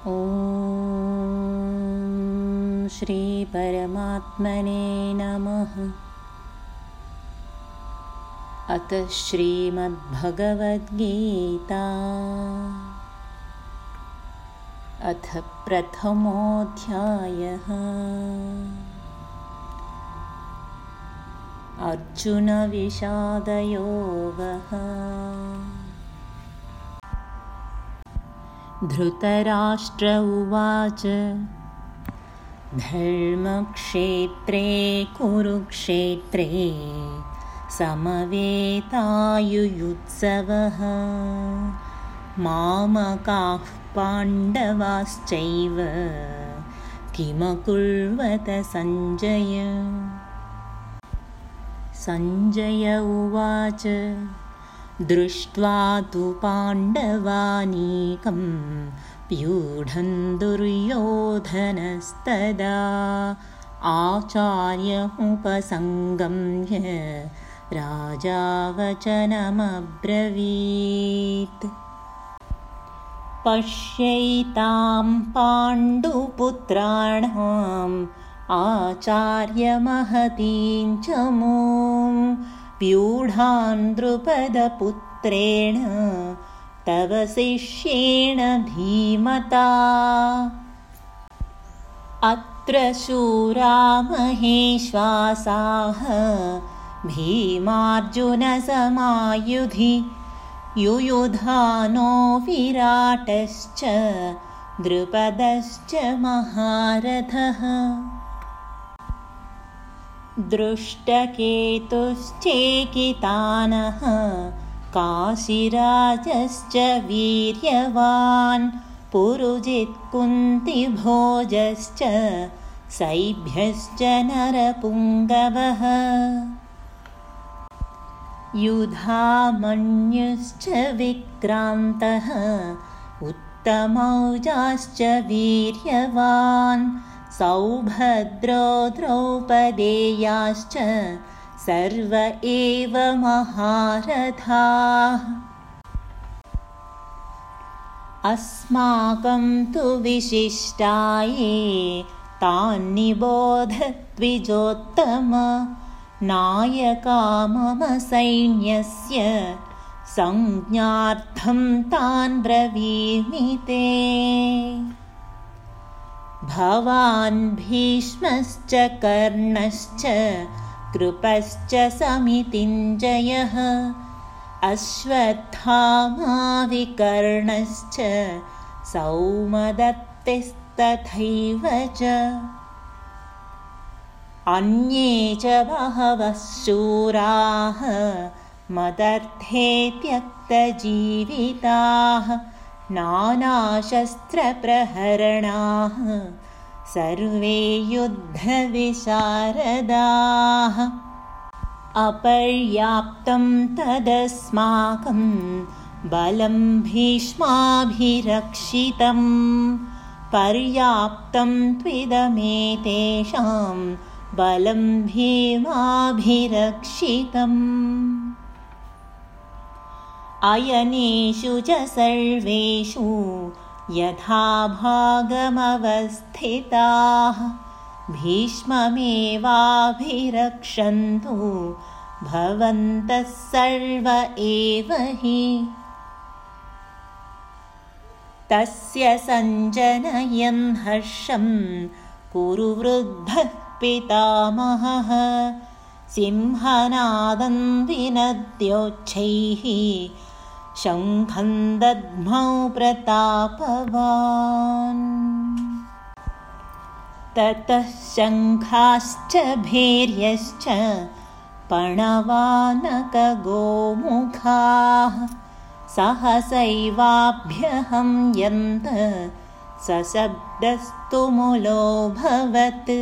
ॐ श्रीपरमात्मने नमः। अथ श्रीमद्भगवद्गीता। अथ प्रथमोऽध्यायः। अर्जुनविषादयोगः धृतराष्ट्र उवाच। धर्मक्षेत्रे कुरुक्षेत्रे समवेतायुयुत्सवः। मामकाः पाण्डवाश्चैव किमकुर्वत सञ्जय? सञ्जय उवाच दृष्ट्वा तु पाण्डवानीकं व्यूढं दुर्योधनस्तदा। आचार्यमुपसङ्गम्य राजावचनमब्रवीत्। पश्यैतां पाण्डुपुत्राणाम् आचार्यमहतीं च व्यूढान् द्रुपदपुत्रेण तव शिष्येण धीमता। अत्र शूरामहेश्वासाः भीमार्जुनसमायुधि युयुधानो विराटश्च द्रुपदश्च महारथः दृष्टकेतुश्चेकितानः काशिराजश्च वीर्यवान् पुरुजित्कुन्तिभोजश्च सैभ्यश्च नरपुङ्गवः। युधामन्युश्च विक्रान्तः उत्तमौजाश्च वीर्यवान् सौभद्रो द्रौपदेयाश्च सर्व एव महारथाः। अस्माकं तु विशिष्टाये तान्निबोधद्विजोत्तम नायका मम सैन्यस्य संज्ञार्थं तान् ब्रवीमि भवान् भीष्मश्च कर्णश्च कृपश्च समितिञ्जयः अश्वत्थामाविकर्णश्च सौमदत्तिस्तथैव च। अन्ये च बहवः शूराः मदर्थे त्यक्तजीविताः नानाशस्त्रप्रहरणाः सर्वे युद्धविशारदाः। अपर्याप्तं तदस्माकं बलं भीष्माभिरक्षितं पर्याप्तं त्विदमेतेषां बलं भीमाभिरक्षितम् अयनेषु च सर्वेषु यथा भागमवस्थिताः। भीष्ममेवाभिरक्षन्तु भवन्तः सर्व एव हि। तस्य सञ्जनयन् हर्षं कुरु वृद्धः पितामहः। सिंहनादं विनद्योच्छैः शङ्खं दद्मौ प्रतापवान् ततः शङ्खाश्च भैर्यश्च पणवानकगोमुखाः सहसैवाभ्यहं यन्त सशब्दस्तु मुलोऽभवत्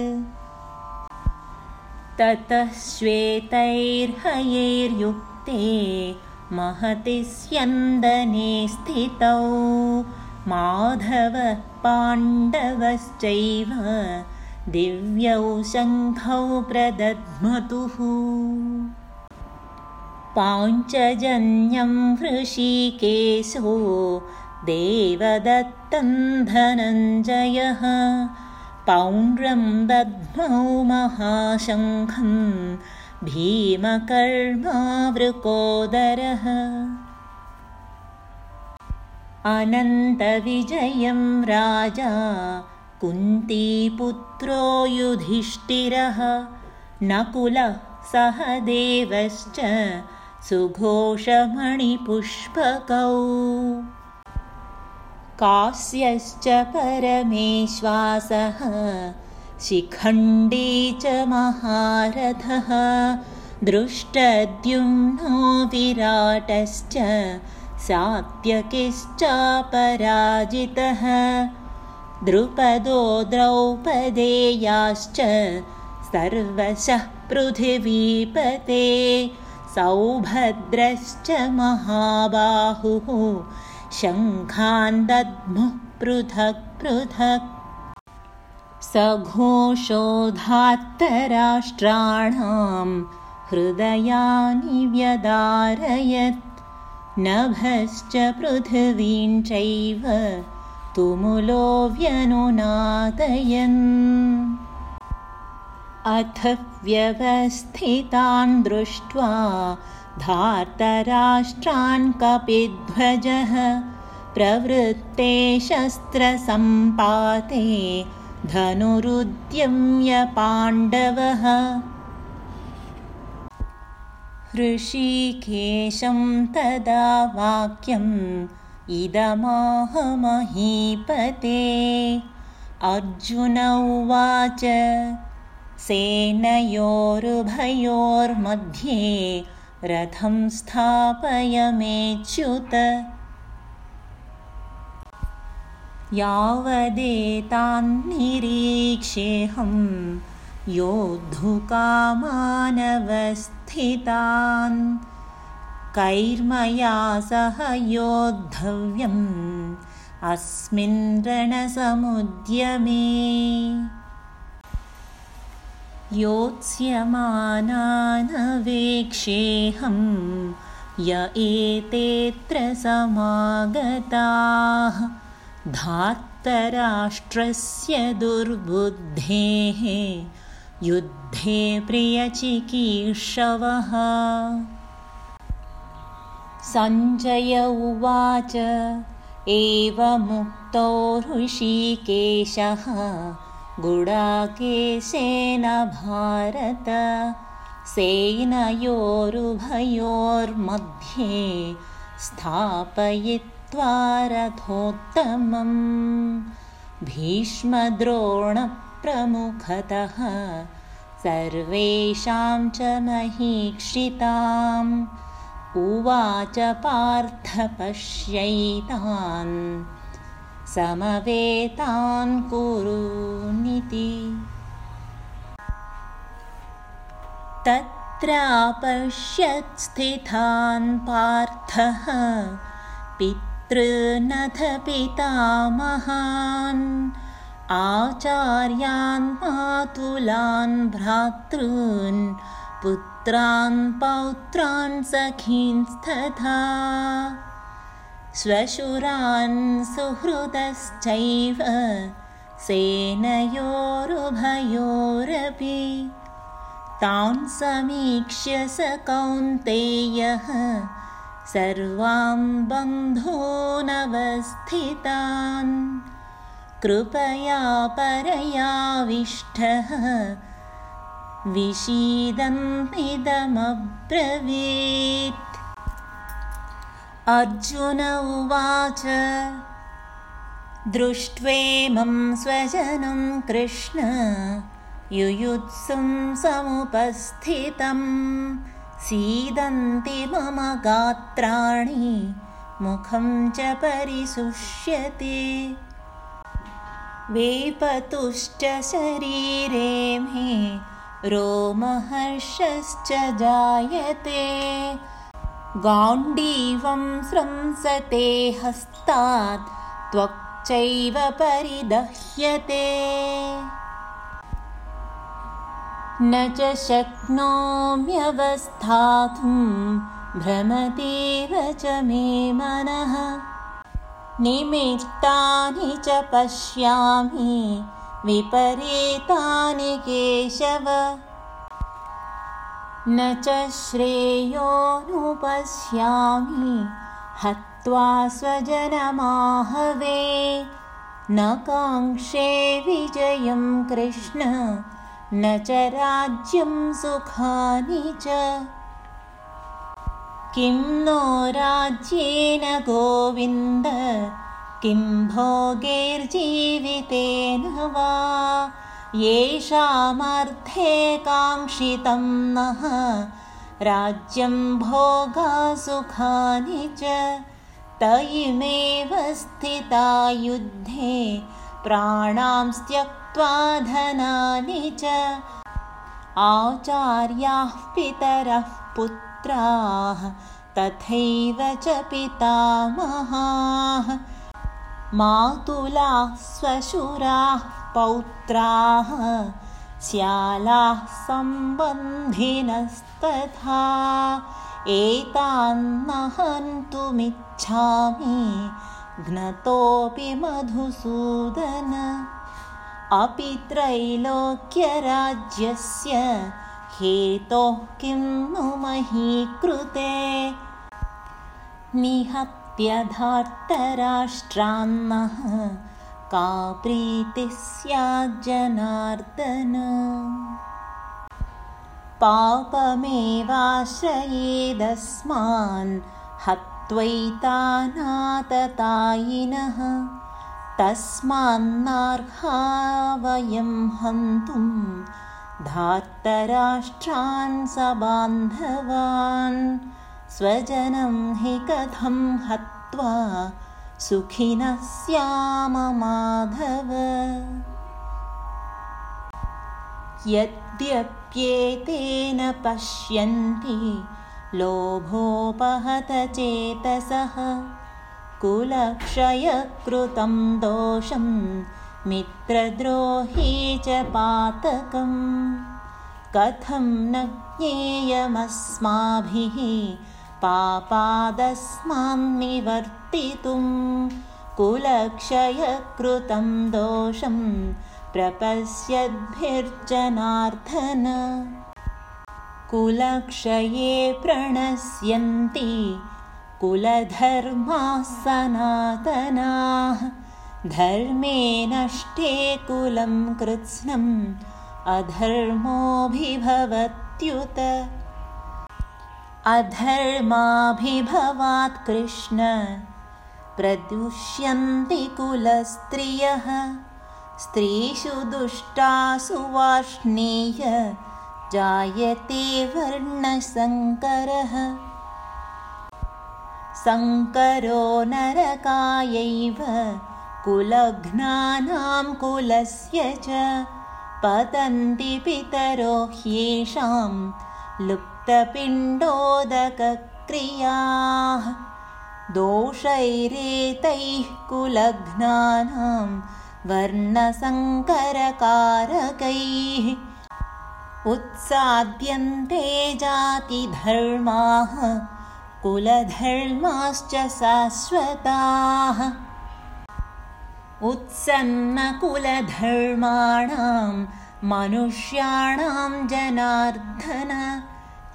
ततः श्वेतैर्हयैर्युक्ते महति स्यन्दने स्थितौ। माधवः पाण्डवश्चैव दिव्यौ शङ्खौ प्रदध्मतुः पाञ्चजन्यं हृषीकेशो देवदत्तं धनञ्जयः। पौण्ड्रं दद्मौ महाशङ्खं भीमकर्मावृकोदरः। अनन्तविजयं राजा कुन्तीपुत्रो युधिष्ठिरः। नकुलः सह देवश्च सुघोषमणिपुष्पकौ। कास्यश्च परमेश्वासः शिखण्डी च महारथः दृष्टद्युम्नो विराटश्च सात्यकिश्चापराजितः। द्रुपदो द्रौपदेयाश्च सर्वशः पृथिवीपते सौभद्रश्च महाबाहुः शङ्खान् दद्मुः पृथक् पृथक् सघोषोधात्तराष्ट्राणां हृदयानि व्यदारयत्। नभश्च पृथिवीं चैव तुमुलो व्यनुनादयन्। अथ व्यवस्थितान् दृष्ट्वा धार्तराष्ट्रान् कपिध्वजः प्रवृत्ते शस्त्रसम्पाते धनुरुद्यम्य पाण्डवः ऋषिकेशं तदा वाक्यम् इदमाहमहीपते। अर्जुन उवाच सेनयोरुभयोर्मध्ये रथं स्थापयमेच्युत यावदेतान्निरीक्षेऽहं योद्धुकामानवस्थितान्। कैर्मया सह योद्धव्यम् अस्मिन् रणसमुद्यमे। योत्स्यमानानवेक्षेऽहं य एतेऽत्र समागताः धात्तराष्ट्रस्य दुर्बुद्धेः युद्धे प्रियचिकीर्षवः। सञ्जय उवाच एवमुक्तो ऋषिकेशः गुडाकेशेन भारत सेनयोरुभयोर्मध्ये स्थापयित्वा रथोत्तमम् भीष्मद्रोणप्रमुखतः सर्वेषां च महीक्षिताम्। उवाच पार्थ पश्यैतान् समवेतान् कुरुनिति तत्रापश्यत्स्थितान् पार्थः पितृनथ पितामहान् आचार्यान् मातुलान् भ्रातॄन् पुत्रान् पौत्रान् सखींस्तथा श्वशुरान् सुहृदश्चैव सेनयोरुभयोरपि तान् समीक्ष्य स कौन्तेयः सर्वान् बन्धूनवस्थितान्। कृपया परयाविष्टः विषीदन्निदमब्रवीत् अर्जुन उवाच दृष्ट्वेमं स्वजनं कृष्ण युयुत्सुं समुपस्थितं सीदन्ति मम गात्राणि मुखं च परिशुष्यति वेपतुश्च शरीरे मे रोमहर्षश्च जायते। गाण्डीवं स्रंसते हस्तात् त्वक्चैव परिदह्यते न च शक्नोम्यवस्थातुं भ्रमतीव च मे मनः। निमित्तानि च पश्यामि विपरीतानि केशव। न च श्रेयोनुपश्यामि हत्वा स्वजनमाहवे। न काङ्क्षे विजयं कृष्ण न च राज्यं सुखानि च। किं नो राज्येन गोविन्द किं भोगैर्जीवितेन वा? येषामर्थे काङ्क्षितं नः राज्यं भोगासुखानि च। तयिमेव स्थिता युद्धे प्राणां त्यक्त्वा धनानि च। आचार्याः पितरः पुत्राः तथैव च पितामहाः। मातुलाः स्वशुराः पौत्राः श्यालाः सम्बन्धिनस्तथा। एतान्न हन्तुमिच्छामि घ्नतोऽपि मधुसूदन। अपि त्रैलोक्यराज्यस्य हेतोः किं नु महीकृते? निहत्यधार्तराष्ट्रान्नः का प्रीतिः स्याज्जनार्दन पापमेवाश्रयेदस्मान् हत्वैतानाततायिनः तस्मान्नार्हा वयं हन्तुं धार्तराष्ट्रान् सबान्धवान्। स्वजनं हि कथं हत्वा सुखिनः स्याम माधव। यद्यप्येतेन पश्यन्ति लोभोपहतचेतसः कुलक्षयकृतं दोषं मित्रद्रोही च पातकम्। कथं न ज्ञेयमस्माभिः पापादस्मान्निवर्तितुं कुलक्षयकृतं दोषं प्रपश्यद्भिर्जनार्दन कुलक्षये प्रणश्यन्ति कुलधर्माः सनातनाः धर्मे नष्टे कुलं कृत्स्नम् अधर्मोऽभिभवत्युत। अधर्माभिभवात् कृष्ण प्रदुष्यन्ति कुलस्त्रियः। स्त्रीषु दुष्टासु वार्ष्णेय जायते वर्णशङ्करः। शङ्करो नरकायैव कुलघ्नानां कुलस्य च। पतन्ति पितरो ह्येषां लुप्तपिण्डोदकक्रियाः। दोषैरेतैः कुलघ्नानां वर्णसङ्करकारकैः उत्साद्यन्ते जातिधर्माः कुलधर्माश्च शाश्वताः। उत्सन्नकुलधर्माणां मनुष्याणां जनार्दन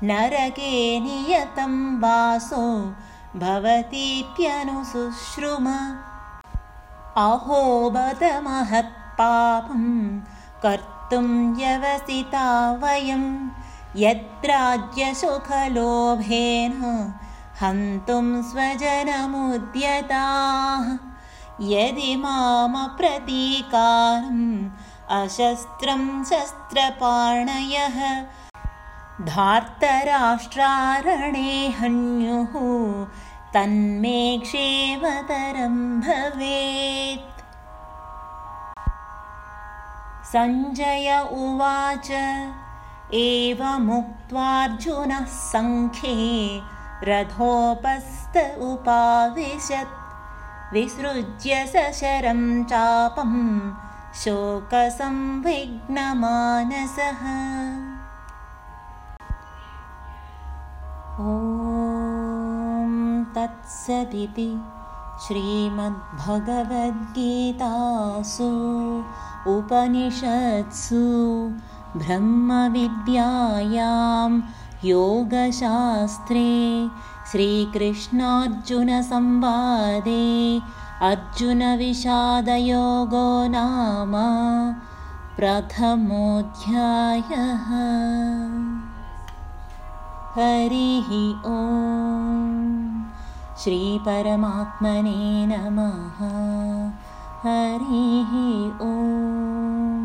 नरके नियतं वासो भवतीत्यनुशुश्रुम अहो महत्पापं व्यवसिता वयं। यद्राज्यसुखलोभेन हन्तुं स्वजनमुद्यताः। यदि मामप्रतीकारम् अशस्त्रं शस्त्रपाणयः। धार्तराष्ट्रारणे हन्युः तन्मे क्षेमतरं भवेत् सञ्जय उवाच। एवमुक्त्वार्जुनः सङ्ख्ये रथोपस्त उपाविशत्। विसृज्य सशरं चापं शोकसंविघ्नमानसः। ॐ तत्सदिति श्रीमद्भगवद्गीतासु उपनिषत्सु ब्रह्मविद्यायां योगशास्त्रे श्रीकृष्णार्जुनसंवादे अर्जुनविषादयोगो नाम प्रथमोऽध्यायः। हरिः ॐ श्रीपरमात्मने नमः। हरिः ॐ